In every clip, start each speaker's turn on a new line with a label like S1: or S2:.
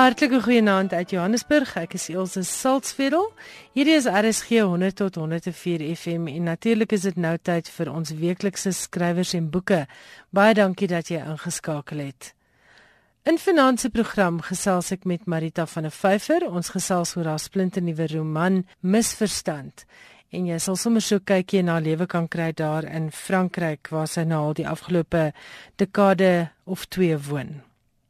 S1: Hartlike goeienaand uit Johannesburg. Ek is Elsje Salzveld. Hierdie is RSG 100 tot 104 FM en natuurlik is dit nou tyd vir ons weeklikse skrywers en boeke. Baie dankie dat jy ingeskakel het. In finansie program gesels ek met Marita van der Vyver. Ons gesels oor haar splinternuwe roman Misverstand. En jy sal sommer so kykie na lewe kan kry daar in Frankryk waar sy nou al die afgelope dekade of 2 woon.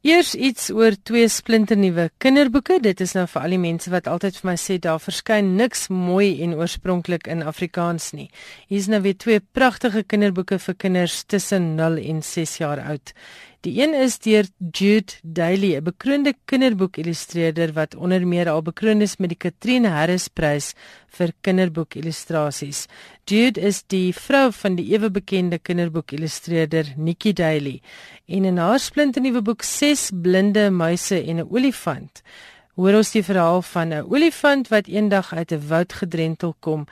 S1: Eers iets oor twee splinternuwe kinderboeke. Dit is nou vir al die mense wat altyd vir my sê daar verskyn niks mooi en oorspronklik in Afrikaans nie. Hier is nou weer twee pragtige kinderboeke vir kinders tussen 0 en 6 jaar oud. Die een is deur Jude Daly, 'n bekroonde kinderboekillustreerder wat onder meer al bekroon is met die Katrine Harris Prys vir kinderboekillustrasies. Jude is die vrou van die ewe bekende kinderboekillustreerder Nikki Daly en in haar splinternuwe boek 6 blinde muise en 'n olifant hoor ons die verhaal van 'n olifant wat eendag uit 'n woud gedrentel kom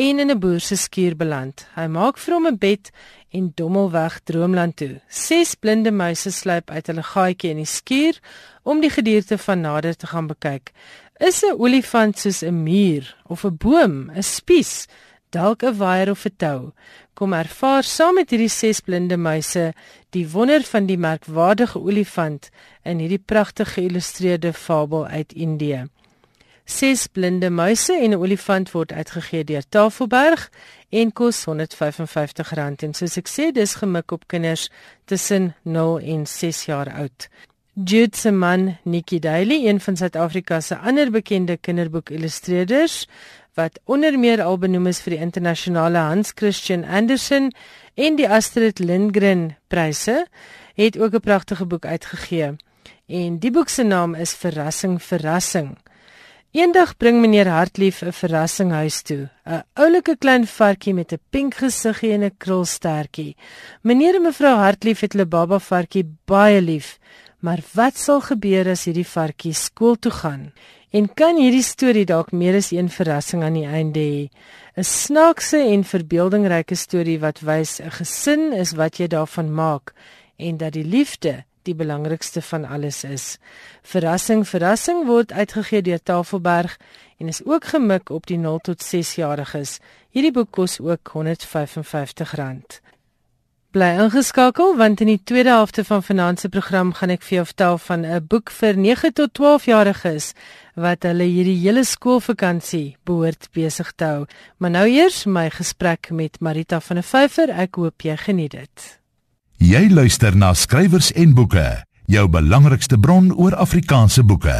S1: en in 'n boer se skuur beland. Hy maak vir hom 'n bed en dommel weg droomland toe. Ses blinde muise sluip uit hulle gaatjie in die skuur om die gedierte van nader te gaan bekyk. Is 'n olifant soos 'n muur of 'n boom, 'n spies, dalk 'n waier of 'n tou? Kom ervaar saam met hierdie ses blinde muise die wonder van die merkwaardige olifant in hierdie pragtige geïllustreerde fabel uit Indië. Ses blinde muise en 'n olifant word uitgegee deur Tafelberg en kos R155 en soos ek sê dis gemik op kinders tussen 0 en 6 jaar oud. Jude se man Nikki Daly, een van Suid-Afrika se ander bekende kinderboekillustreerders wat onder meer al benoem is vir die internasionale Hans Christian Andersen en die Astrid Lindgren pryse, het ook 'n pragtige boek uitgegee. En die boek se naam is Verrassing Verrassing. Eendag bring meneer Hartlief 'n verrassing huis toe. 'n Oulike klein varkie met 'n pink gesiggie en 'n krulstertjie. Meneer en mevrou Hartlief het hulle baba varkie baie lief. Maar wat sal gebeur as hierdie varkie skool toe gaan? En kan hierdie storie dalk meer as een verrassing aan die einde hê? 'n Snaakse en verbeeldingryke storie wat wys 'n gesin is wat jy daarvan maak en dat die liefde die belangrikste van alles is. Verrassing, verrassing word uitgegee deur Tafelberg en is ook gemik op die 0 tot 6 jariges. Hierdie boek kos ook R155. Bly ingeskakel want in die tweede helfte van finansie program gaan ek vir jou vertel van 'n boek vir 9 tot 12 jariges wat hulle hierdie hele skoolvakansie behoort besig te hou. Maar nou eers my gesprek met Marita van der Vyver. Ek hoop jy geniet dit.
S2: Jy luister na skrywers en boeke, jou belangrikste bron oor Afrikaanse boeke.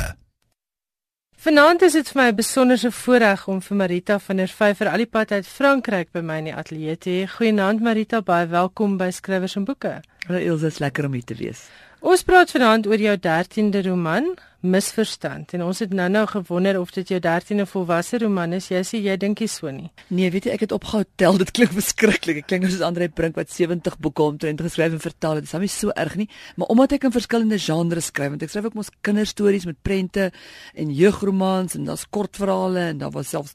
S1: Vanaand is dit vir my 'n besonderse voorreg om vir Marita van der Vyver al die pad uit Frankryk by my in die ateljee te hê. Goeienaand Marita, baie welkom by Skrywers en Boeke.
S3: Hallo Ilse, is lekker om hier te wees.
S1: Ons praat vanaand oor jou 13de roman, misverstand en ons het nou-nou gewonder of dit jou 13de volwasse roman is. Jy sê jy dink nie so nie.
S3: Nee, weet jy, ek het opgehou tel. Dit klink verskriklik. Dit klink soos Andre Brink wat 70 boeke omtrent geskryf en vertaal het. Dit is nie so erg nie, maar omdat ek in verskillende genres skryf, want ek skryf ook mos kinderstories met prente en jeugromans en daar's kortverhale en daar was selfs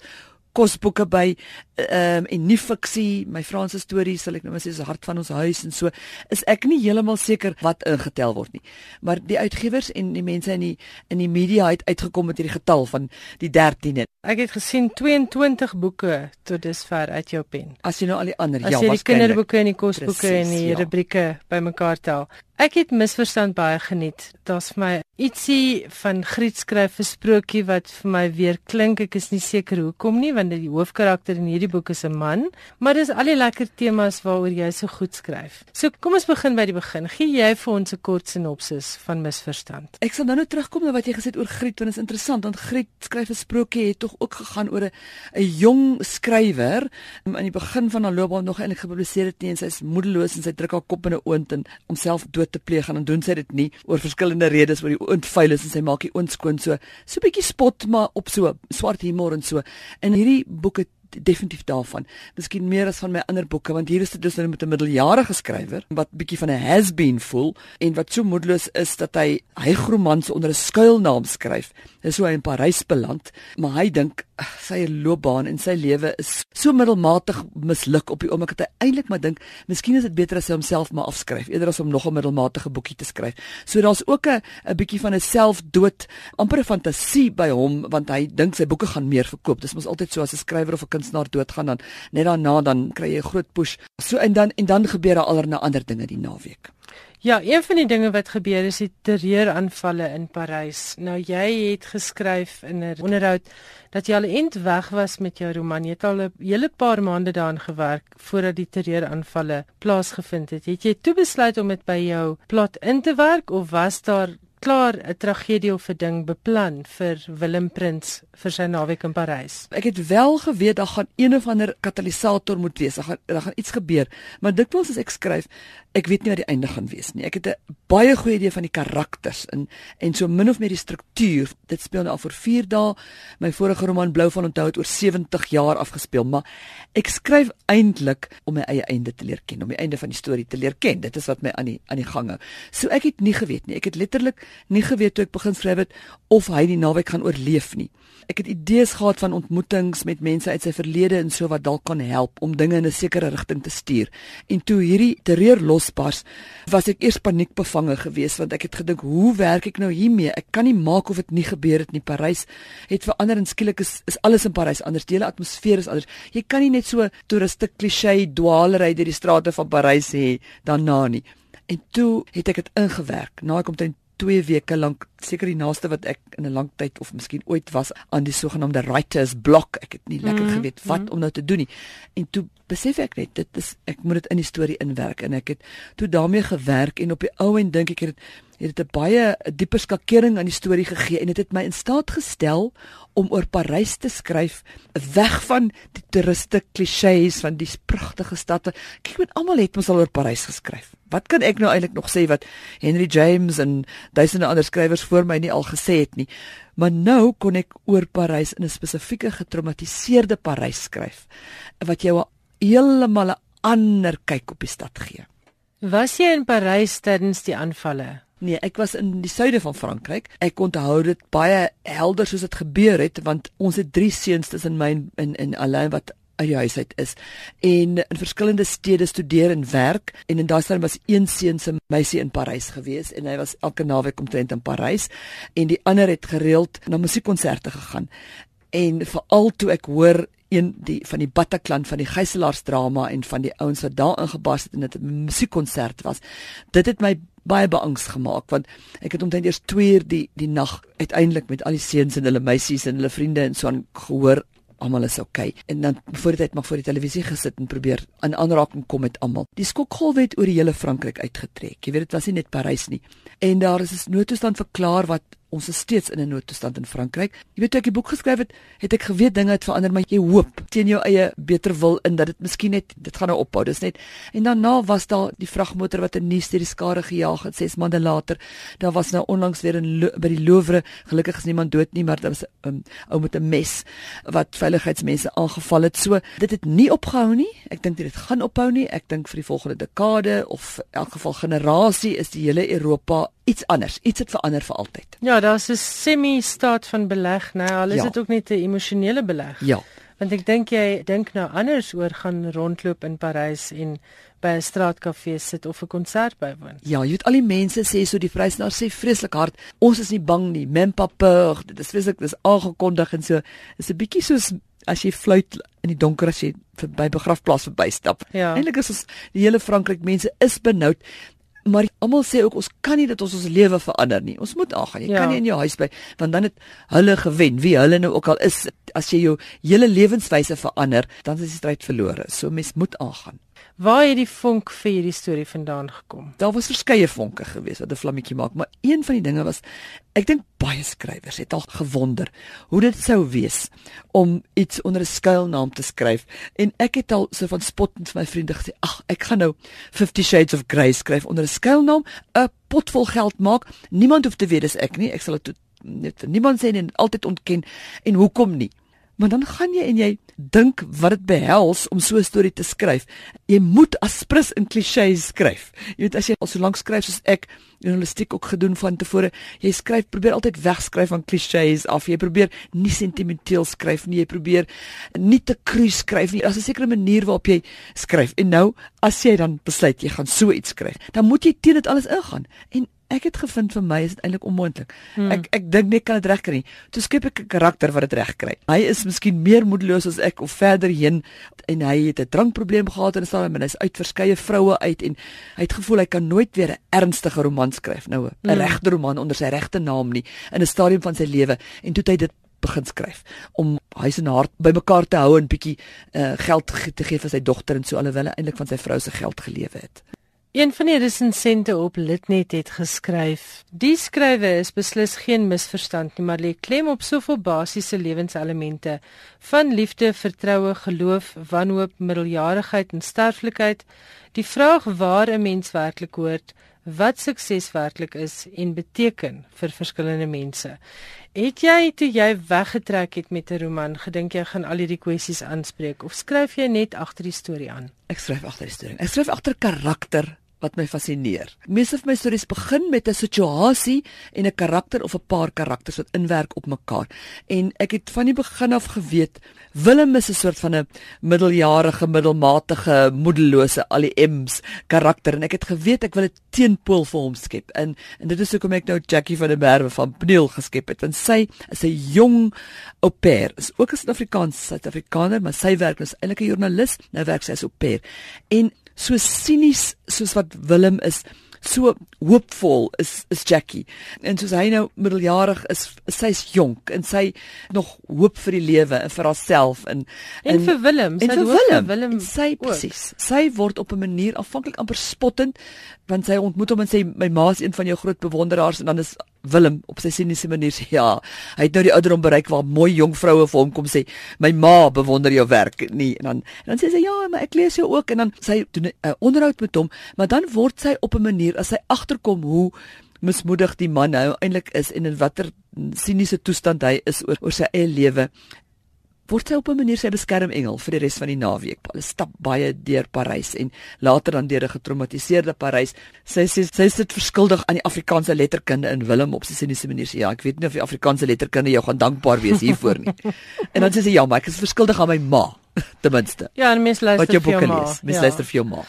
S3: kosboeke by ehm um, en nie fiksie, my Franse stories sal ek nou maar sê is hart van ons huis en so is ek nie heeltemal seker wat ingetel word nie. Maar die uitgewers en die mense in die in die media het uitgekom met hierdie getal van die 13de.
S1: Ek het gesien 22 boeke tot dusver uit jou pen.
S3: As jy nou al die ander
S1: As
S3: ja,
S1: jy
S3: was
S1: die kinderboeke en die kosboeke
S3: Precies,
S1: en die
S3: ja.
S1: rubrieke bymekaar tel. Ek het misverstand baie geniet. Daar's vir my ietsie van Griet skryf 'n sprokie wat vir my weer klink. Ek is nie seker hoekom nie want die hoofkarakter in hierdie boek is 'n man, maar dis al die lekker temas waaroor jy so goed skryf. So kom ons begin by die begin. Gee jy vir ons 'n kort sinopsis van misverstand?
S3: Ek sal nou nou terugkom na wat jy gesê het oor Griet want dit is interessant want Griet skryf 'n sprokie het tog ook gegaan oor 'n jong skrywer aan die begin van haar loopbaan nog eintlik gepubliseer het nie en sy's moedeloos en sy druk haar kop in 'n oond en homself dood te pleeg en dan doen sy dit nie oor verskillende redes oor oond vuil is en sy maak die oond skoon so so 'n bietjie spot maar op so swart humor en so. En hierdie boek het definitief daarvan. Miskien meer as van my ander boeke want hier is dit dus nou met 'n middeljarige skrywer wat bietjie van 'n has-been voel en wat so moedeloos is dat hy hy romans onder 'n skuilnaam skryf. Dis hoe hy in Parys beland, maar hy dink sy loopbaan en sy lewe is so middelmatig misluk op die oomblik dat hy eintlik maar dink, miskien is dit beter as hy homself maar afskryf eerder as om nog 'n middelmatige boekie te skryf. So daar's ook 'n 'n bietjie van 'n selfdood, amper 'n fantasie by hom want hy dink sy boeke gaan meer verkoop. Dis mos altyd so as 'n skrywer of 'n kunstenaar doodgaan dan net daarna dan kry jy 'n groot push. So en dan en dan gebeur daar allerlei ander dinge die naweek.
S1: Ja, een van die dinge wat gebeur is die terreuraanvalle in Parys. Nou jy het geskryf in 'n onderhoud dat jy al eendag weg was met jou roman. Jy het al 'n hele paar maande daaraan gewerk voordat die terreuraanvalle plaasgevind het. Het jy toe besluit om dit by jou plot in te werk of was daar klaar 'n tragedie of 'n ding beplan vir Willem Prins vir sy naweek in Parys.
S3: Ek het wel geweet daar gaan een of ander katalisator moet wees. Daar gaan daar gaan iets gebeur. Maar dikwels as ek skryf, ek weet nie wat die einde gaan wees nie. Ek het 'n baie goeie idee van die karakters en en so min of meer die struktuur. Dit speel nou al vir 4 dae. My vorige roman Blou van onthou het oor 70 jaar afgespeel, maar ek skryf eintlik om my eie einde te leer ken, om die einde van die storie te leer ken. Dit is wat my aan die aan die gang hou. So ek het nie geweet nie. Ek het letterlik nie geweet toe ek begin skryf het of hy die naweek gaan oorleef nie. Ek het idees gehad van ontmoetings met mense uit sy verlede en so wat dalk kan help om dinge in 'n sekere rigting te stuur. En toe hierdie terreur losbars, was ek eers paniekbevange geweest want ek het gedink, hoe werk ek nou hiermee? Ek kan nie maak of dit nie gebeur het nie. Parys het verander en skielik is, is alles in Parys anders. Die hele atmosfeer is anders. Jy kan nie net so toeriste klisjé dwaalery deur die strate van Parys hê daarna nie. En toe het ek dit ingewerk. Na ek omtrent 2 weke lank seker die naaste wat ek in 'n lang tyd of miskien ooit was aan die sogenaamde writers block. Ek het nie lekker mm -hmm. geweet wat mm -hmm. om nou te doen nie. En toe besef ek net dit is ek moet dit in die storie inwerk en ek het toe daarmee gewerk en op die ou en dink ek het het dit 'n baie dieper skakering aan die storie gegee en dit het, het my in staat gestel om oor Parys te skryf weg van die toeriste klisjées van die pragtige stad. Kyk, met almal het ons al oor Parys geskryf. Wat kan ek nou eintlik nog sê wat Henry James en duisende ander skrywers voor my nie al gesê het nie? Maar nou kon ek oor Parys in 'n spesifieke getraumatiseerde Parys skryf wat jou heeltemal 'n ander kyk op die stad gee.
S1: Was jy in Parys tydens die aanvalle?
S3: Nee, ek was in die suide van Frankryk. Ek onthou dit baie helder soos dit gebeur het want ons het drie seuns tussen my en en Alain wat uit die huis uit is. En in verskillende stede studeer en werk. En in daai stad was een seun se meisie in Parys gewees en hy was elke naweek omtrent in Parys. En die ander het gereeld na musiekkonserte gegaan. En veral toe ek hoor een die van die Bataclan van die gijselaarsdrama en van die ouens wat daar ingebars het en dit 'n musiekkonsert was. Dit het my baie beangs gemaak want ek het omtrent eers 2 uur die die nag uiteindelik met al die seuns en hulle meisies en hulle vriende en so aan gehoor almal is oukei. Okay. En dan voor tyd mag voor die televisie gesit en probeer in aanraking kom met almal. Die skokgolf het oor die hele Frankryk uitgetrek. Jy weet dit was nie net Parys nie. En daar is 'n noodtoestand verklaar wat ons is steeds in 'n noodtoestand in Frankryk. Jy weet toe ek die boek geskryf het, het ek geweet dinge het verander, maar jy hoop teen jou eie beter wil in dat dit miskien net dit gaan nou ophou. Dis net en daarna was daar die vragmotor wat 'n nuus deur die skare gejaag het 6 maande later. Daar was nou onlangs weer in by die Louvre, gelukkig is niemand dood nie, maar daar was 'n um, ou met 'n mes wat veiligheidsmense aangeval het. So dit het nie opgehou nie. Ek dink dit gaan ophou nie. Ek dink vir die volgende dekade of in elk geval generasie is die hele Europa iets anders. Iets het verander vir altyd.
S1: Ja, daar's 'n semi-staat van beleg, nou, al is dit ja. ook net 'n emosionele beleg.
S3: Ja.
S1: Want ek dink jy dink nou anders oor gaan rondloop in Parys en by 'n straatkafee sit of 'n konsert bywoon.
S3: Ja, jy weet al die mense sê so die vrysenaar sê vreeslik hard, ons is nie bang nie, peur. Dit is vreeslik dis aangekondig en so. Dis 'n bietjie soos as jy fluit in die donker as jy by begrafplaas verbystap.
S1: Ja.
S3: Eintlik is ons die hele Frankryk mense is benoud maar almal sê ook ons kan nie dat ons ons lewe verander nie. Ons moet aangaan. Jy ja. kan nie in jou huis bly want dan het hulle gewen. Wie hulle nou ook al is, as jy jou hele lewenswyse verander, dan is die stryd verlore. So mens moet aangaan.
S1: Waar het die vonk vir hierdie storie vandaan gekom?
S3: Daar was verskeie vonke geweest wat 'n vlammetjie maak, maar een van die dinge was ek dink baie skrywers het al gewonder hoe dit sou wees om iets onder 'n skuilnaam te skryf en ek het al so van spottend vir my vriende gesê, "Ag, ek gaan nou 50 Shades of Grey skryf onder 'n skuilnaam, 'n pot vol geld maak. Niemand hoef te weet dis ek nie. Ek sal dit net vir niemand sê en altyd ontken en hoekom nie?" Maar dan gaan jy en jy dink wat dit behels om so 'n storie te skryf. Jy moet aspres in klisjées skryf. Jy weet as jy al so lank skryf soos ek journalistiek ook gedoen van tevore, jy skryf probeer altyd wegskryf van klisjées af. Jy probeer nie sentimenteel skryf nie. Jy probeer nie te cru skryf nie. Daar's 'n sekere manier waarop jy skryf. En nou, as jy dan besluit jy gaan so iets skryf, dan moet jy teen dit alles ingaan. En ek het gevind vir my is dit eintlik onmoontlik. Hmm. Ek ek dink net kan dit regkry. Toe skep ek 'n karakter wat dit regkry. Hy is miskien meer moedeloos as ek of verder heen en hy het 'n drankprobleem gehad en staan en hy's uit verskeie vroue uit en hy het gevoel hy kan nooit weer 'n ernstige roman skryf nou 'n hmm. regte roman onder sy regte naam nie in 'n stadium van sy lewe en toe het hy dit begin skryf om huis en hart bymekaar te hou en bietjie uh, geld te gee vir sy dogter en so alhoewel hy eintlik van sy vrou se geld gelewe het.
S1: Een van die resensente op Litnet het geskryf: "Die skrywe is beslis geen misverstand nie, maar lê klem op soveel basiese lewenselemente van liefde, vertroue, geloof, wanhoop, middeljarigheid en sterflikheid. Die vraag waar 'n mens werklik hoort, wat sukses werklik is en beteken vir verskillende mense. Het jy toe jy weggetrek het met 'n roman, gedink jy gaan al hierdie kwessies aanspreek of skryf jy net agter die storie aan?
S3: Ek skryf agter die storie. Ek skryf agter karakter wat my fascineer. Meeste van my stories begin met 'n situasie en 'n karakter of 'n paar karakters wat inwerk op mekaar. En ek het van die begin af geweet Willem is 'n soort van 'n middeljarige, middelmatige, moedelose al die M's karakter en ek het geweet ek wil 'n teenpool vir hom skep. En en dit is hoekom ek nou Jackie van der Merwe van Pneel geskep het. Want sy is 'n jong au pair. Is ook 'n Suid-Afrikaanse Suid-Afrikaner, maar sy werk as eintlik 'n joernalis. Nou werk sy as au pair. En so sinies soos wat Willem is, so hoopvol is is Jackie. En soos hy nou middeljarig is, sy's jonk en sy nog hoop vir die lewe en vir haarself en,
S1: en en vir Willem,
S3: sy hoop vir Willem. Sy presies. Sy word op 'n manier afhanklik amper spottend want sy ontmoet hom en sê my ma is een van jou groot bewonderaars en dan is Willem op sy siniese manier sê ja, hy het nou die ouderdom bereik waar mooi jong vroue vir hom kom sê my ma bewonder jou werk nie. En dan en dan sê sy ja, maar ek lees jou ook. En dan sy doen 'n uh, onderhoud met hom, maar dan word sy op 'n manier as sy agterkom hoe mismoedig die man nou eintlik is en in watter siniese toestand hy is oor oor sy eie lewe word sy op 'n manier sy beskermengel vir die res van die naweek. Hulle stap baie deur Parys en later dan deur 'n getraumatiseerde Parys. Sy sê sy sit verskuldig aan die Afrikaanse letterkunde in Willem op sy siniese manier sê ja, ek weet nie of die Afrikaanse letterkunde jou gaan dankbaar wees hiervoor nie. en dan sê sy ja, maar ek is verskuldig aan my ma ten minste.
S1: Ja, en mens luister vir jou ma.
S3: Mens ja. luister vir jou ma.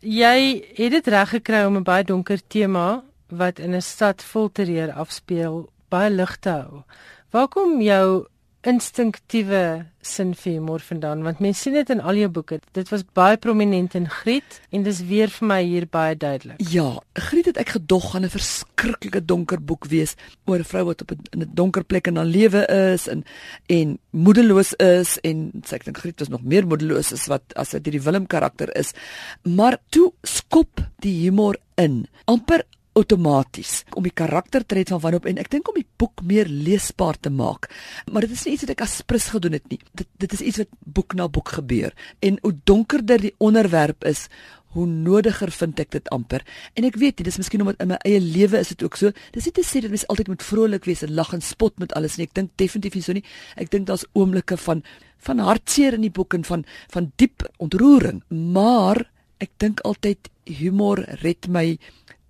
S1: Jy het dit reg gekry om 'n baie donker tema wat in 'n stad vol terreur afspeel baie lig te hou. Waar kom jou instinktiewe sin vir humor vandaan want mense sien dit in al jou boeke. Dit was baie prominent in Griet en dis weer vir my hier baie duidelik.
S3: Ja, Griet het ek gedog gaan 'n verskriklike donker boek wees oor 'n vrou wat op 'n donker plek in haar lewe is en en moedeloos is en sê ek dink Griet is nog meer moedeloos as wat as dit die Willem karakter is. Maar toe skop die humor in. amper outomaties om die karaktertreed van wanop en ek dink om die boek meer leesbaar te maak. Maar dit is nie iets wat ek as prins gedoen het nie. Dit dit is iets wat boek na boek gebeur en hoe donkerder die onderwerp is, hoe nodiger vind ek dit amper. En ek weet, dit is miskien omdat in my eie lewe is dit ook so. Dis nie te sê dat mens altyd moet vrolik wees en lag en spot met alles nie. Ek dink definitief nie so nie. Ek dink daar's oomblikke van van hartseer in die boek en van van diep ontroering, maar ek dink altyd humor red my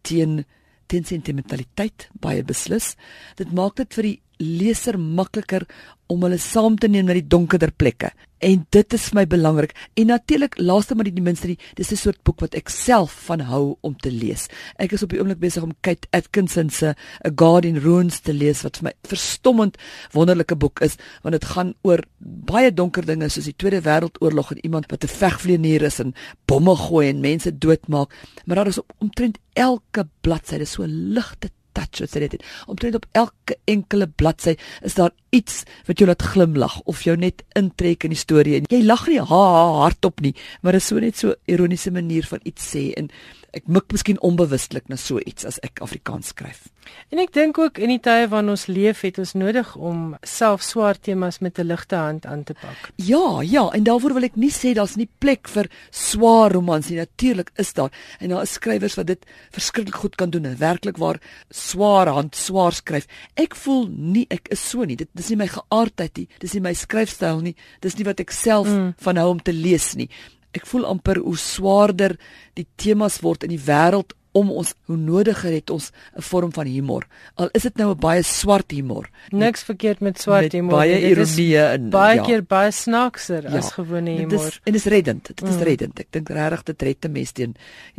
S3: teen teen sentimentaliteit baie beslis. Dit maak dit vir die leser makliker om hulle saam te neem na die donkerder plekke. En dit is vir my belangrik. En natuurlik laaste maar die minste, dis 'n soort boek wat ek self van hou om te lees. Ek is op die oomblik besig om Kate Atkinson se A God in Ruins te lees wat vir my verstommend wonderlike boek is, want dit gaan oor baie donker dinge soos die Tweede Wêreldoorlog en iemand wat 'n vegvlieënier is en bomme gooi en mense doodmaak. Maar daar is op, omtrent elke bladsy, so ligte touch wat sy dit het. Omtrent op elke enkele bladsy is daar iets wat jou laat glimlag of jou net intrek in die storie en jy lag nie ha, ha hardop nie, maar dit is so net so ironiese manier van iets sê en ek mik miskien onbewustelik na so iets as ek Afrikaans skryf.
S1: En ek dink ook in die tye waarin ons leef het ons nodig om self swaar temas met 'n ligte hand aan te pak.
S3: Ja, ja, en daarvoor wil ek nie sê daar's nie plek vir swaar romans nie. Natuurlik is daar en daar is skrywers wat dit verskriklik goed kan doen en werklik waar swaar hand swaar skryf. Ek voel nie ek is so nie. Dit dis nie my geaardheid nie, dis nie my skryfstyl nie, dis nie wat ek self mm. van hou om te lees nie. Ek voel amper hoe swaarder die temas word in die wêreld om ons hoe nodiger het ons 'n vorm van humor. Al is dit nou 'n baie swart humor.
S1: Niks verkeerd met swart
S3: met
S1: humor.
S3: Baie ironie en
S1: baie
S3: ja.
S1: keer baie snaakser
S3: Ja,
S1: as gewone
S3: Dit
S1: humor.
S3: is en dit is reddend. Dit is
S1: Mm.
S3: reddend. Ek dink regtig dit red 'n mens teen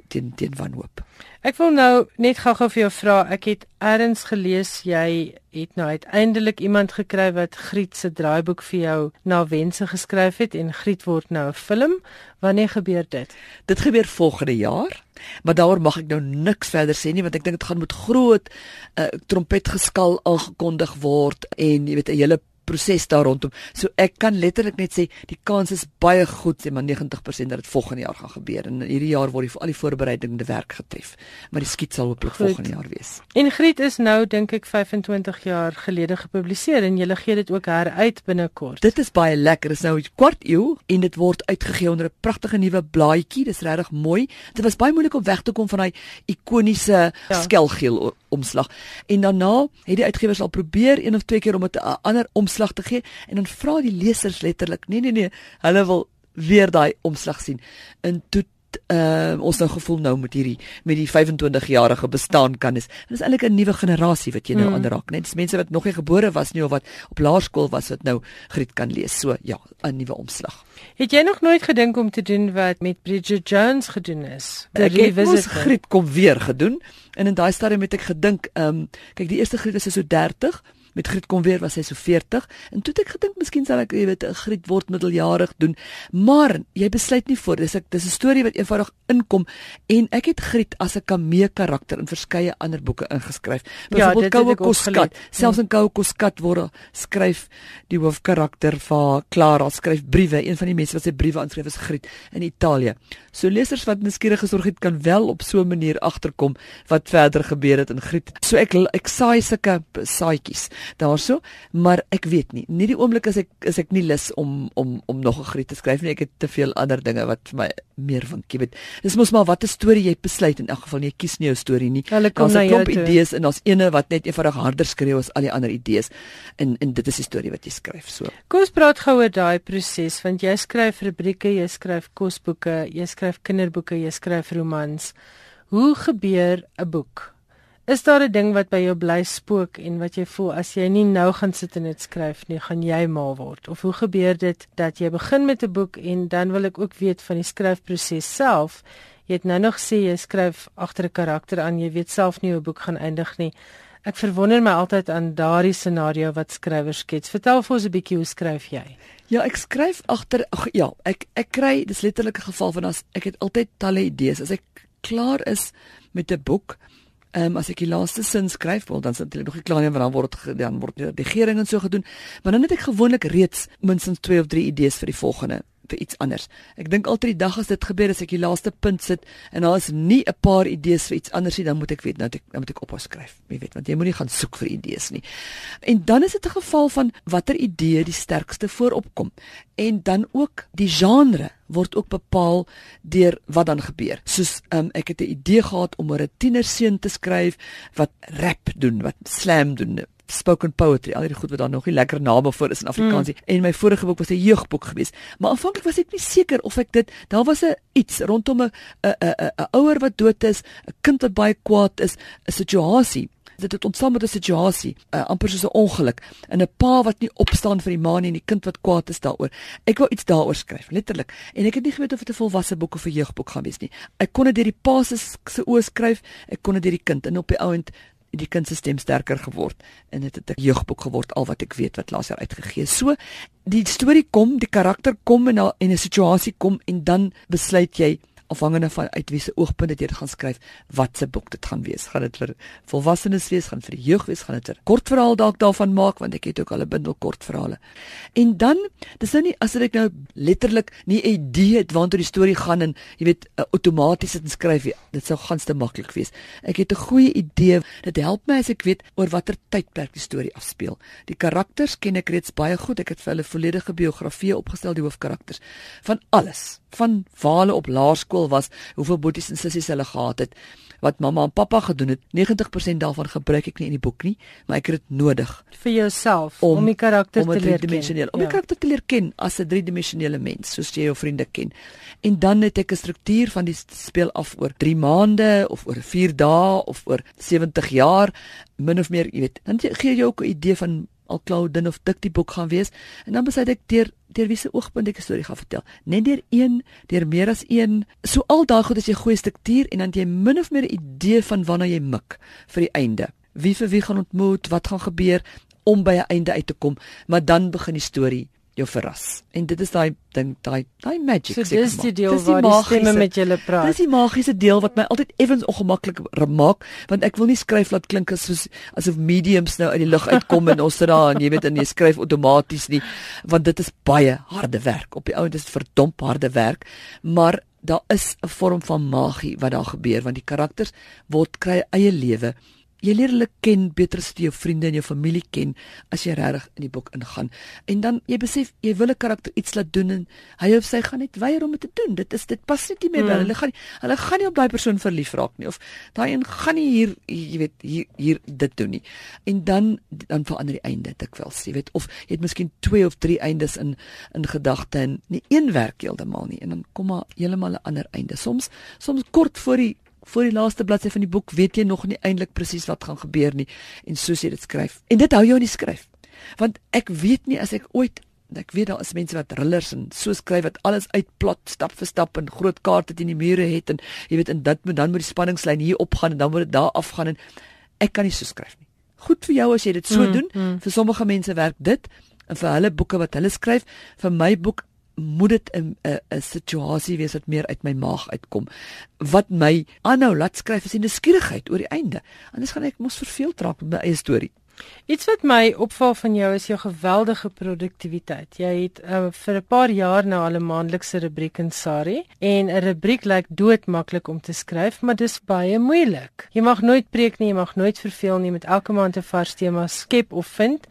S3: teen teen wanhoop.
S1: Ek wil nou net gou-gou vir jou vra. Ek het eers gelees jy het nou uiteindelik iemand gekry wat Griet se draaiboek vir jou na wense geskryf het en Griet word nou 'n film. Wanneer gebeur dit?
S3: Dit gebeur volgende jaar. Maar daaroor mag ek nou niks verder sê nie want ek dink dit gaan met groot uh, trompetgeskal aangekondig word en jy weet 'n hele proses daar rondom. So ek kan letterlik net sê die kans is baie goed, sê maar 90% dat dit volgende jaar gaan gebeur. En hierdie jaar word die al die voorbereidende werk getref. Maar die skiet sal hopelik volgende jaar wees.
S1: En Griet is nou dink ek 25 jaar gelede gepubliseer en jy gee dit ook heruit binnekort.
S3: Dit is baie lekker. Dit is nou 'n kwart eeu en dit word uitgegee onder 'n pragtige nuwe blaadjie. Dis regtig mooi. Dit was baie moeilik om weg te kom van daai ikoniese
S1: Ja.
S3: skelgeel omslag. En daarna het die uitgewers al probeer een of twee keer om dit 'n ander omslag te gee en dan vra die lesers letterlik, nee nee nee, hulle wil weer daai omslag sien. En toe uh ons nou gevoel nou met hierdie met die 25 jarige bestaan kan is. Dit is eintlik 'n nuwe generasie wat jy nou
S1: Mm.
S3: aanraak, net dis mense wat nog nie gebore was nie of wat op laerskool was wat nou Griet kan lees. So ja, 'n nuwe omslag.
S1: Het jy nog nooit gedink om te doen wat met Bridget Jones gedoen is?
S3: Ek het mos. Griet kom weer gedoen en in daai stadium het ek gedink, ehm um, kyk die eerste Griet is so 30 met Griet kom weer was hy so 40 en toe het ek gedink miskien sal ek jy weet 'n Griet word middeljarig doen. Maar jy besluit nie voor. Dis ek dis 'n storie wat eenvoudig inkom en ek het Griet as 'n kamee karakter in verskeie ander boeke ingeskryf.
S1: Ja,
S3: byvoorbeeld
S1: het
S3: Koue Koskat. selfs in Koue Koskat word skryf die hoofkarakter van Clara skryf briewe. Een van die mense wat sy briewe aanskryf is Griet in Italië. So lesers wat nuuskierig is oor Griet kan wel op so 'n manier agterkom wat verder gebeur het in Griet. So ek ek saai sulke saadjies daarso maar ek weet nie. Nie die oomblik as ek is ek nie lus om om om nog 'n Griet te skryf nie. Ek het te veel ander dinge wat vir my meer wink jy weet. Dis mos maar wat 'n storie jy besluit in elk geval jy kies nie jou storie nie. Daar's 'n klomp idees en daar's ene wat net eenvoudig harder skreeu as al die ander idees. En en dit is die storie wat jy skryf so.
S1: Kom ons praat gou oor daai proses want jy skryf rubrieke, jy skryf kosboeke, jy skryf kinderboeke, jy skryf romans. Hoe gebeur 'n boek? Is daar 'n ding wat by jou bly spook en wat jy voel as jy nie nou gaan sit en dit skryf nie, gaan jy mal word? Of hoe gebeur dit dat jy begin met 'n boek en dan wil ek ook weet van die skryfproses self? Jy het nou nog sê jy skryf agter 'n karakter aan, jy weet self nie hoe 'n boek gaan eindig nie. Ek verwonder my altyd aan daardie scenario wat skrywers skets. Vertel vir ons 'n bietjie hoe skryf jy?
S3: Ja, ek skryf agter ag ja, ek ek kry dis letterlik 'n geval van as ek het altyd talle idees. As ek klaar is met 'n boek, ehm um, as ek die laaste sin skryf, wel dan sit ek nog nie klaar nie, want dan word dan word die redigering en so gedoen. Maar dan het ek gewoonlik reeds minstens 2 of 3 idees vir die volgende vir iets anders. Ek dink altyd die dag as dit gebeur as ek die laaste punt sit en daar is nie 'n paar idees vir iets anders nie, dan moet ek weet nou ek dan moet ek ophou skryf. Jy weet, want jy moenie gaan soek vir idees nie. En dan is dit 'n geval van watter idee die sterkste voorop kom. En dan ook die genre word ook bepaal deur wat dan gebeur. Soos um, ek het 'n idee gehad om oor 'n tienerseun te skryf wat rap doen, wat slam doen, spoken poetry, al die goed wat daar nog nie lekker name vir is in Afrikaans nie. Mm. En my vorige boek was 'n jeugboek geweest. Maar aanvanklik was ek nie seker of ek dit daar was 'n iets rondom 'n 'n 'n 'n ouer wat dood is, 'n kind wat baie kwaad is, 'n situasie dit het ontstaan met 'n situasie, uh, amper soos 'n ongeluk, en 'n pa wat nie opstaan vir die ma nie en die kind wat kwaad is daaroor. Ek wou iets daaroor skryf, letterlik. En ek het nie geweet of dit 'n volwasse boek of 'n jeugboek gaan wees nie. Ek kon dit deur die pa se se oë skryf, ek kon dit deur die kind en op die ouend het die kind se stem sterker geword en dit het 'n jeugboek geword al wat ek weet wat laas jaar uitgegee is. So die storie kom, die karakter kom en na- en 'n situasie kom en dan besluit jy afhangende van uit wie se oogpunt dit jy gaan skryf wat se boek dit gaan wees. Gaan dit vir volwassenes wees, gaan vir die jeug wees, gaan dit 'n kortverhaal dalk daarvan maak want ek het ook al 'n bundel kortverhale. En dan dis nou nie as ek nou letterlik nie 'n idee het waartoe die storie gaan en jy weet uh, outomaties dit skryf, dit sou gans te maklik wees. Ek het 'n goeie idee. Dit help my as ek weet oor watter tydperk die storie afspeel. Die karakters ken ek reeds baie goed. Ek het vir hulle volledige biografieë opgestel, die hoofkarakters van alles van waar hulle op laerskool was, hoeveel boeties en sissies hulle gehad het, wat mamma en pappa gedoen het, 90% daarvan gebruik ek nie in die boek nie, maar ek het dit nodig
S1: vir jouself om, om die karakter
S3: om
S1: te leer
S3: ken. Om die ja. karakter te leer ken as 'n driedimensionele mens, soos jy jou vriende ken. En dan het ek 'n struktuur van die speel af oor 3 maande of oor 4 dae of oor 70 jaar, min of meer, jy weet. Dan gee jy ook 'n idee van al klou dun of dik die boek gaan wees en dan besluit ek deur deur wie se oogpunt ek 'n storie gaan vertel. Net deur een, deur meer as een. So al daai goed as jy goeie struktuur en dan jy min of meer 'n idee van wanneer jy mik vir die einde. Wie vir wie gaan ontmoet, wat gaan gebeur om by 'n einde uit te kom, maar dan begin die storie jou verras. En dit is daai ding, daai daai magic.
S1: So dis die deel dis die waar die stemme met julle praat.
S3: Dis die magiese deel wat my altyd effens ongemaklik maak, want ek wil nie skryf laat klink as soos asof mediums nou uit die lug uitkom en ons sit daar en jy weet en jy skryf outomaties nie, want dit is baie harde werk. Op die ou end is dit verdomp harde werk, maar daar is 'n vorm van magie wat daar gebeur want die karakters word kry eie lewe jy leer hulle ken beter as jy jou vriende en jou familie ken as jy regtig in die boek ingaan. En dan jy besef jy wil 'n karakter iets laat doen en hy of sy gaan net weier om dit te doen. Dit is dit pas net nie meer by mm. hulle gaan hulle gaan nie op daai persoon verlief raak nie of daai een gaan nie hier jy weet hier hier dit doen nie. En dan dan verander die einde dikwels, jy weet of jy het miskien 2 of 3 eindes in in gedagte en nie een werk heeltemal nie en dan kom maar heeltemal 'n ander einde. Soms soms kort voor die voor die laaste bladsy van die boek weet jy nog nie eintlik presies wat gaan gebeur nie en soos jy dit skryf. En dit hou jou in die skryf. Want ek weet nie as ek ooit ek weet daar is mense wat thrillers en so skryf wat alles uitplot stap vir stap en groot kaarte teen die mure het en jy weet en dit moet dan moet die spanningslyn hier opgaan en dan moet dit daar afgaan en ek kan nie so skryf nie. Goed vir jou as jy dit so mm, doen. Mm. Vir sommige mense werk dit en vir hulle boeke wat hulle skryf, vir my boek moet dit 'n 'n situasie wees wat meer uit my maag uitkom. Wat my aanhou laat skryf is die nuuskierigheid oor die einde. Anders gaan ek mos verveeld raak met my eie storie.
S1: Iets wat my opval van jou is jou geweldige produktiwiteit. Jy het uh, vir 'n paar jaar nou al 'n maandelikse rubriek in Sari en 'n rubriek lyk doodmaklik om te skryf, maar dis baie moeilik. Jy mag nooit preek nie, jy mag nooit verveel nie met elke maand 'n vars tema skep of vind.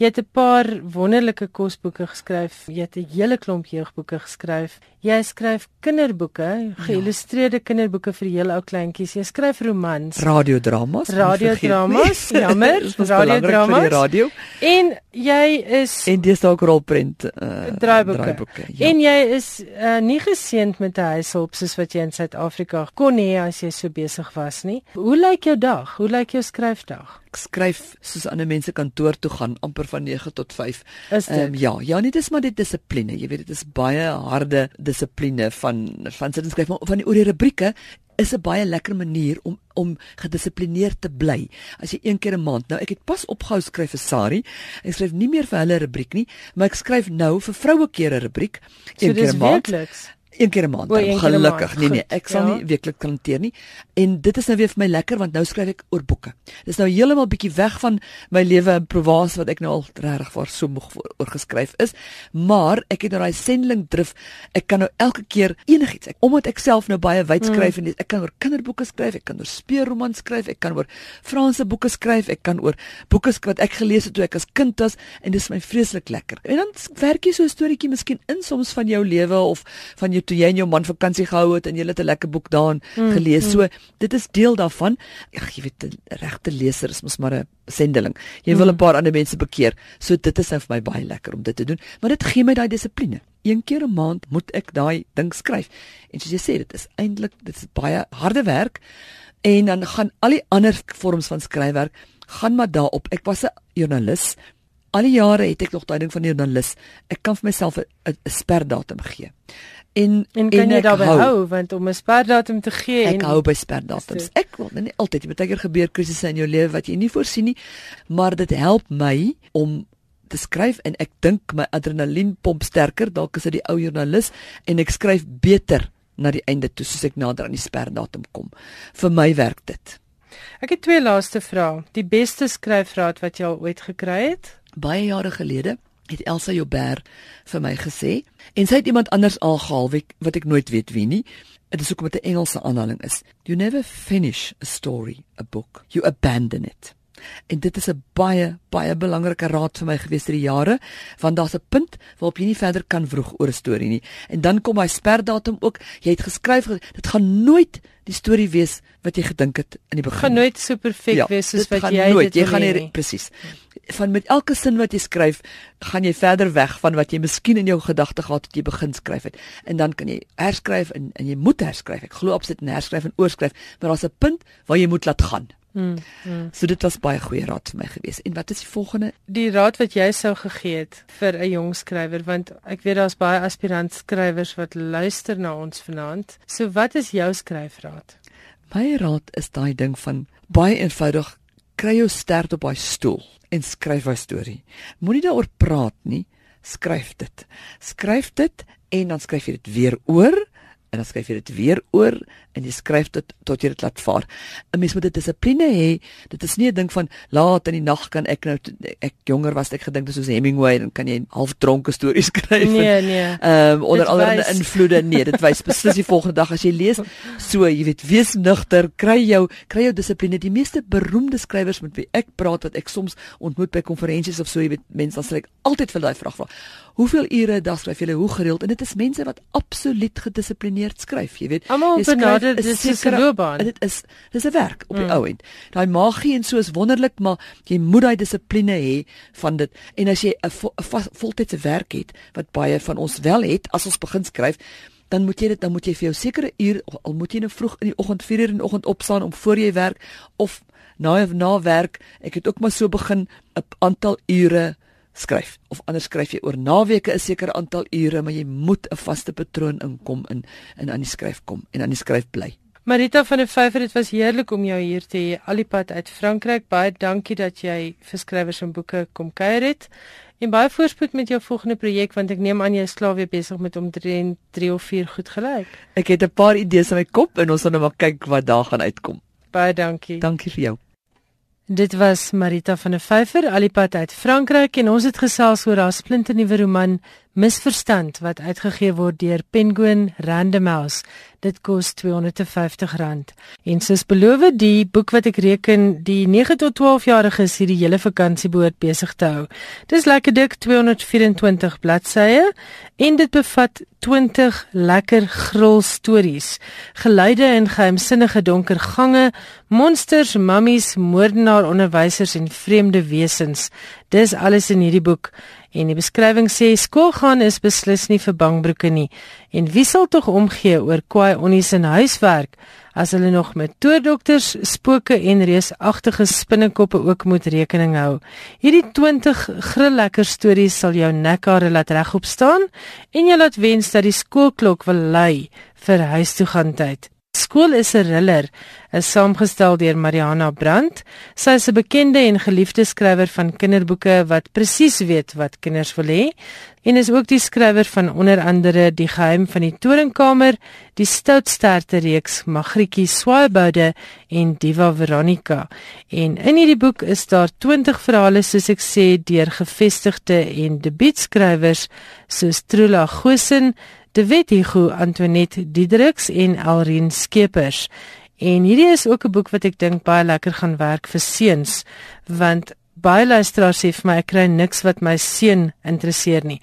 S1: Jy het 'n paar wonderlike kosboeke geskryf. Jy het 'n hele klomp jeugboeke geskryf. Jy skryf kinderboeke, geïllustreerde ja. kinderboeke vir heel ou kleintjies. Jy skryf romans,
S3: radiodramas,
S1: radiodramas, jammer, radiodramas. Radio. En jy is
S3: En dis ook rolprent
S1: uh, draaiboeke. draaiboeke ja. En jy is uh, nie geseënd met 'n huishulp soos wat jy in Suid-Afrika kon hê as jy so besig was nie. Hoe lyk jou dag? Hoe lyk jou skryfdag?
S3: ek skryf soos ander mense kantoor toe gaan amper van 9 tot 5.
S1: Is dit? Um,
S3: ja, ja, nie dis maar dit dissipline. Jy weet dit is baie harde dissipline van van sit en skryf maar van die oor die rubrieke is 'n baie lekker manier om om gedissiplineerd te bly. As jy een keer 'n maand, nou ek het pas opgehou skryf vir Sari. Ek skryf nie meer vir hulle rubriek nie, maar ek skryf nou vir vroue keer 'n rubriek een so keer 'n maand. Wekeliks? Een keer 'n maand. O, gelukkig. Nee nee, ek sal ja. nie werklik kan hanteer nie. En dit is nou weer vir my lekker want nou skryf ek oor boeke. Dis nou heeltemal bietjie weg van my lewe in Provence wat ek nou al regtig vir so moeg oor geskryf is, maar ek het nou daai sendeling drif. Ek kan nou elke keer enigiets. Ek omdat ek self nou baie wyd skryf mm. en ek kan oor kinderboeke skryf, ek kan oor speurromans skryf, ek kan oor Franse boeke skryf, ek kan oor boeke wat ek gelees het toe ek as kind was en dis my vreeslik lekker. En dan werk jy so 'n storieetjie miskien in soms van jou lewe of van jou toe jy en jou man vakansie gehou het en jy het 'n lekker boek daarin mm, gelees. Mm. So dit is deel daarvan. Ag jy weet die regte leser is mos maar 'n sendeling. Jy wil 'n mm. paar ander mense bekeer. So dit is nou vir my baie lekker om dit te doen, maar dit gee my daai dissipline. Een keer 'n maand moet ek daai ding skryf. En soos jy sê, dit is eintlik dit is baie harde werk. En dan gaan al die ander vorms van skryfwerk gaan maar daarop. Ek was 'n joernalis. Al die jare het ek nog daai ding van joernalis. Ek kan vir myself 'n sperdatum gee.
S1: En en kan en jy daarby hou, hou want om 'n sperdatum te gee
S3: ek en hou by sperdatums. Ek wil nie altyd, baie keer gebeur krisisse in jou lewe wat jy nie voorsien nie, maar dit help my om te skryf en ek dink my adrenalien pomp sterker dalk as dit die ou joernalis en ek skryf beter na die einde toe soos ek nader aan die sperdatum kom. Vir my werk dit.
S1: Ek het twee laaste vrae. Die beste skryfraad wat jy al ooit gekry het?
S3: Baie jare gelede het Elsa Joubert vir my gesê en sy het iemand anders aangehaal wat ek nooit weet wie nie. Dit is ook met 'n Engelse aanhaling is. You never finish a story, a book. You abandon it. En dit is 'n baie baie belangrike raad vir my gewees deur die jare, want daar's 'n punt waarop jy nie verder kan vroeg oor 'n storie nie. En dan kom hy sperdatum ook. Jy het geskryf dit gaan nooit die storie wees wat jy gedink het in die begin.
S1: Gaan nooit so perfek
S3: ja,
S1: wees soos wat jy
S3: nooit,
S1: dit
S3: jy gaan nie presies. Van met elke sin wat jy skryf, gaan jy verder weg van wat jy miskien in jou gedagte gehad het jy begin skryf het. En dan kan jy herskryf en en jy moet herskryf. Ek glo absoluut in herskryf en oorskryf, maar daar's 'n punt waar jy moet laat gaan. Mm, mm. So dit was baie goeie raad vir my gewees. En wat is die volgende?
S1: Die raad wat jy sou gegee het vir 'n jong skrywer want ek weet daar's baie aspirant skrywers wat luister na ons vanaand. So wat is jou skryfraad?
S3: My raad is daai ding van baie eenvoudig kry jou stert op daai stoel en skryf 'n storie. Moenie daaroor praat nie, skryf dit. Skryf dit en dan skryf jy dit weer oor en dan skryf jy dit weer oor en jy skryf dit tot jy dit laat vaar. 'n Mens moet dit dissipline hê. Dit is nie 'n ding van laat in die nag kan ek nou ek jonger was ek gedink dis soos Hemingway dan kan jy half dronke stories skryf.
S1: Nee, nee.
S3: Ehm um, onder allerlei invloede. Nee, dit wys beslis die volgende dag as jy lees so, jy weet, wees nugter, kry jou kry jou dissipline. Die meeste beroemde skrywers met wie ek praat wat ek soms ontmoet by konferensies of so, jy weet, mense dan sê ek altyd vir daai vraag vra. Hoeveel ure 'n dag skryf jy? Hoe gereeld? En dit is mense wat absoluut gedissiplineerd skryf, jy weet.
S1: Almal benader dis 'n loopbaan.
S3: Dit is dis 'n werk op die mm. ou end. Daai magie en so is wonderlik, maar jy moet daai dissipline hê van dit. En as jy 'n voltydse werk het wat baie van ons wel het as ons begin skryf, dan moet jy dit dan moet jy vir jou sekere uur al moet jy nou vroeg in die oggend 4 uur in die oggend opstaan om voor jy werk of na na werk. Ek het ook maar so begin 'n aantal ure skryf of anders skryf jy oor naweke 'n sekere aantal ure maar jy moet 'n vaste patroon inkom in in aan die skryf kom en aan die skryf bly.
S1: Marita van der Vyver dit was heerlik om jou hier te hê alipad uit Frankryk baie dankie dat jy vir skrywers en boeke kom kuier het en baie voorspoed met jou volgende projek want ek neem aan jy is klaar weer besig met om 3 3 of 4 goed gelyk.
S3: Ek het 'n paar idees in my kop en ons gaan nou maar kyk wat daar gaan uitkom.
S1: Baie dankie.
S3: Dankie vir jou.
S1: Dit was Marita van der Vyver, alipad uit Frankryk en ons het gesels oor haar splinternuwe roman Misverstand wat uitgegee word deur Penguin Random House. Dit kos R250. En soos beloof, die boek wat ek reken die 9 tot 12 jariges hierdie hele vakansie behoort besig te hou. Dis lekker dik 224 bladsye en dit bevat 20 lekker gril stories. Geluide in geheimsinnige donker gange, monsters, mummies, moordenaar, onderwysers en vreemde wesens. Dis alles in hierdie boek. En die beskrywing sê skoolgaan is beslis nie vir bangbroeke nie. En wie sal tog omgee oor kwaai onnies in huiswerk as hulle nog met toordokters, spooke en reusagtige spinnekoppe ook moet rekening hou. Hierdie 20 grillekker stories sal jou nekhare laat regop staan en jy laat wens dat die skoolklok wil lui vir huis toe gaan tyd. Skool is 'n thriller, is saamgestel deur Mariana Brandt. Sy is 'n bekende en geliefde skrywer van kinderboeke wat presies weet wat kinders wil hê en is ook die skrywer van onder andere Die geheim van die torenkamer, die stoutsterte reeks Magrietjie Swaaiboude en Diva Veronica. En in hierdie boek is daar 20 verhale soos ek sê deur gevestigde en debuutskrywers soos Trula Gosen De Wet Hugo Antoinette Diedriks en Alrien Skeepers. En hierdie is ook 'n boek wat ek dink baie lekker gaan werk vir seuns want baie luisteraars sê vir my ek kry niks wat my seun interesseer nie.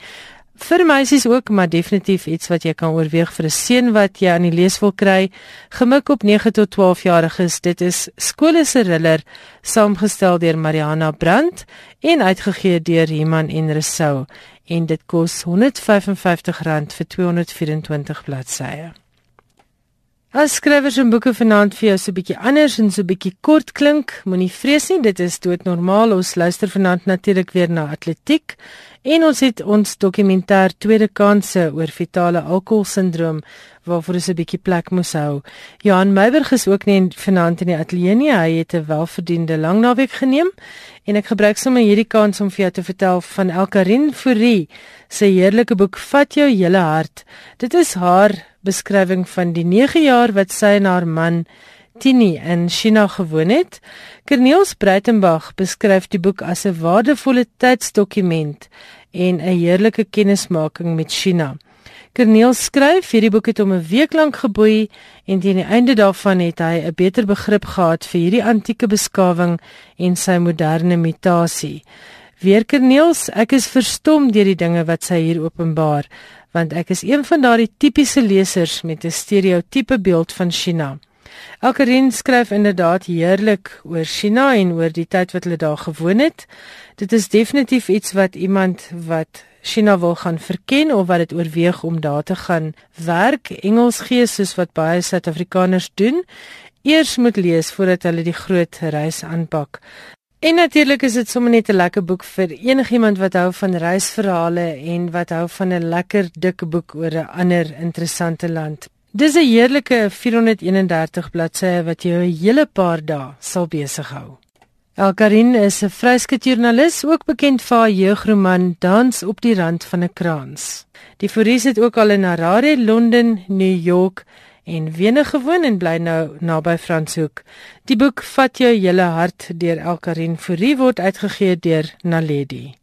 S1: Vir meisies ook, maar definitief iets wat jy kan oorweeg vir 'n seun wat jy aan die lees wil kry, gemik op 9 tot 12 jariges. Dit is Skole se thriller saamgestel deur Mariana Brandt en uitgegee deur Iman en Resou en dit kos R155 vir 224 bladsye. As skrywers en boeke vanaand vir jou so 'n bietjie anders en so 'n bietjie kort klink, moenie vrees nie, dit is doodnormaal. Ons luister vanaand natuurlik weer na atletiek en ons het ons dokumentêr Tweede Kanse oor fetale alkoholsindroom waarvoor ons 'n bietjie plek moes hou. Johan Meiberg is ook nie vanaand in die ateljee nie. Hy het 'n welverdiende lang naweek geneem en ek gebruik sommer hierdie kans om vir jou te vertel van Elkarin Fourie se heerlike boek Vat jou hele hart. Dit is haar beskrywing van die 9 jaar wat sy en haar man Tini in China gewoon het. Corneels Breitenberg beskryf die boek as 'n waardevolle tydsdokument en 'n heerlike kennismaking met China. Kerneel skryf hierdie boek het hom 'n week lank geboei en teen die einde daarvan het hy 'n beter begrip gehad vir hierdie antieke beskawing en sy moderne mutasie. Weer Kerneels, ek is verstom deur die dinge wat sy hier openbaar, want ek is een van daardie tipiese lesers met 'n stereotipe beeld van China. Elkerin skryf inderdaad heerlik oor China en oor die tyd wat hulle daar gewoon het. Dit is definitief iets wat iemand wat China wil gaan verken of wat dit oorweeg om daar te gaan werk, Engels gee soos wat baie Suid-Afrikaners doen, eers moet lees voordat hulle die groot reis aanpak. En natuurlik is dit sommer net 'n lekker boek vir enigiemand wat hou van reisverhale en wat hou van 'n lekker dik boek oor 'n ander interessante land. Dis 'n heerlike 431 bladsye wat jou 'n hele paar dae sal besig hou. Elkarin is 'n vryskutjoernalis, ook bekend vir haar jeugroman Dans op die rand van 'n kraans. Die Fouries het ook al in Harare, Londen, New York en Wene gewoon en bly nou naby Franshoek. Die boek vat jou hele hart deur Elkarin Fourie word uitgegee deur Naledi.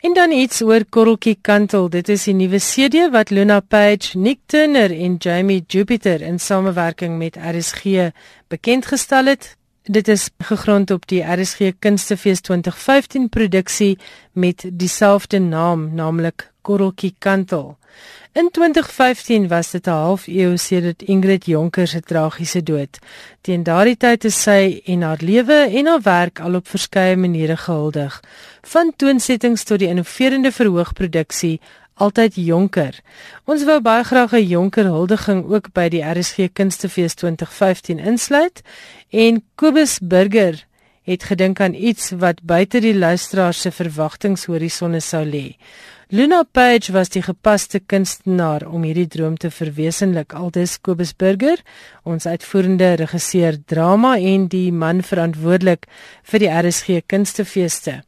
S1: En dan iets oor Korreltjie Kantel. Dit is die nuwe CD wat Luna Page, Nick Turner en Jamie Jupiter in samewerking met RSG bekend gestel het. Dit is gegrond op die RSG Kunstefees 2015 produksie met dieselfde naam, naamlik Korreltjie Kantel. In 2015 was dit 'n half eeu sedert Ingrid Jonker se tragiese dood. Teen daardie tyd is sy en haar lewe en haar werk al op verskeie maniere gehuldig, van toonsettings tot die innoverende verhoogproduksie altyd jonker. Ons wou baie graag 'n jonker huldiging ook by die RSG Kunstefees 2015 insluit en Kobus Burger het gedink aan iets wat buite die luisteraar se verwagtingshorisonne sou lê. Luna Page was die gepaste kunstenaar om hierdie droom te verwesenlik. Aldus Kobus Burger, ons uitvoerende regisseur drama en die man verantwoordelik vir die RSG Kunstefeeste.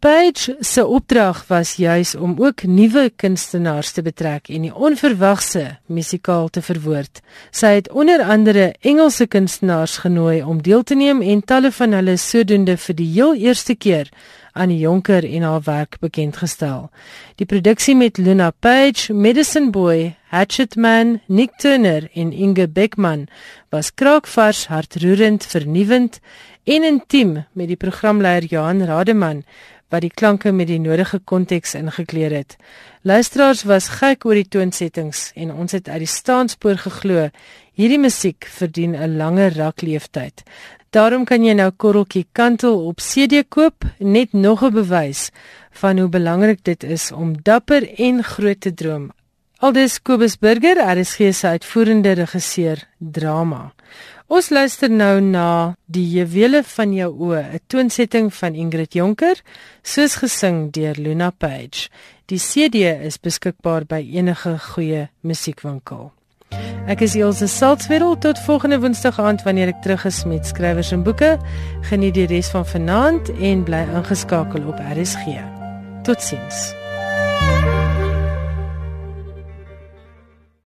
S1: Page se opdrag was juis om ook nuwe kunstenaars te betrek en die onverwagse musikaal te verwoord. Sy het onder andere Engelse kunstenaars genooi om deel te neem en talle van hulle sodoende vir die heel eerste keer aan die Jonker en haar werk bekend gestel. Die produksie met Luna Page, Medicine Boy, Hatchet Man, Nick Turner en Inge Beckman was kraakvars, hartroerend, vernuwend en intiem met die programleier Johan Rademan wat die klanke met die nodige konteks ingekleer het. Luisteraars was gek oor die toonsettings en ons het uit die staanspoor geglo hierdie musiek verdien 'n langer rakleeftyd. Daarom kan jy nou Korreltjie Kantel op CD koop, net nog 'n bewys van hoe belangrik dit is om dapper en groot te droom. Aldus Kobus Burger, RSG se uitvoerende regisseur drama. Ons luister nou na Die Juwele van jou oë, 'n toonsetting van Ingrid Jonker, soos gesing deur Luna Page. Die CD is beskikbaar by enige goeie musiekwinkel. Ek is Elsje Salzwetel tot volgende Woensdag aand wanneer ek terug is met skrywers en boeke. Geniet die res van vanaand en bly ingeskakel op RSG. Totsiens.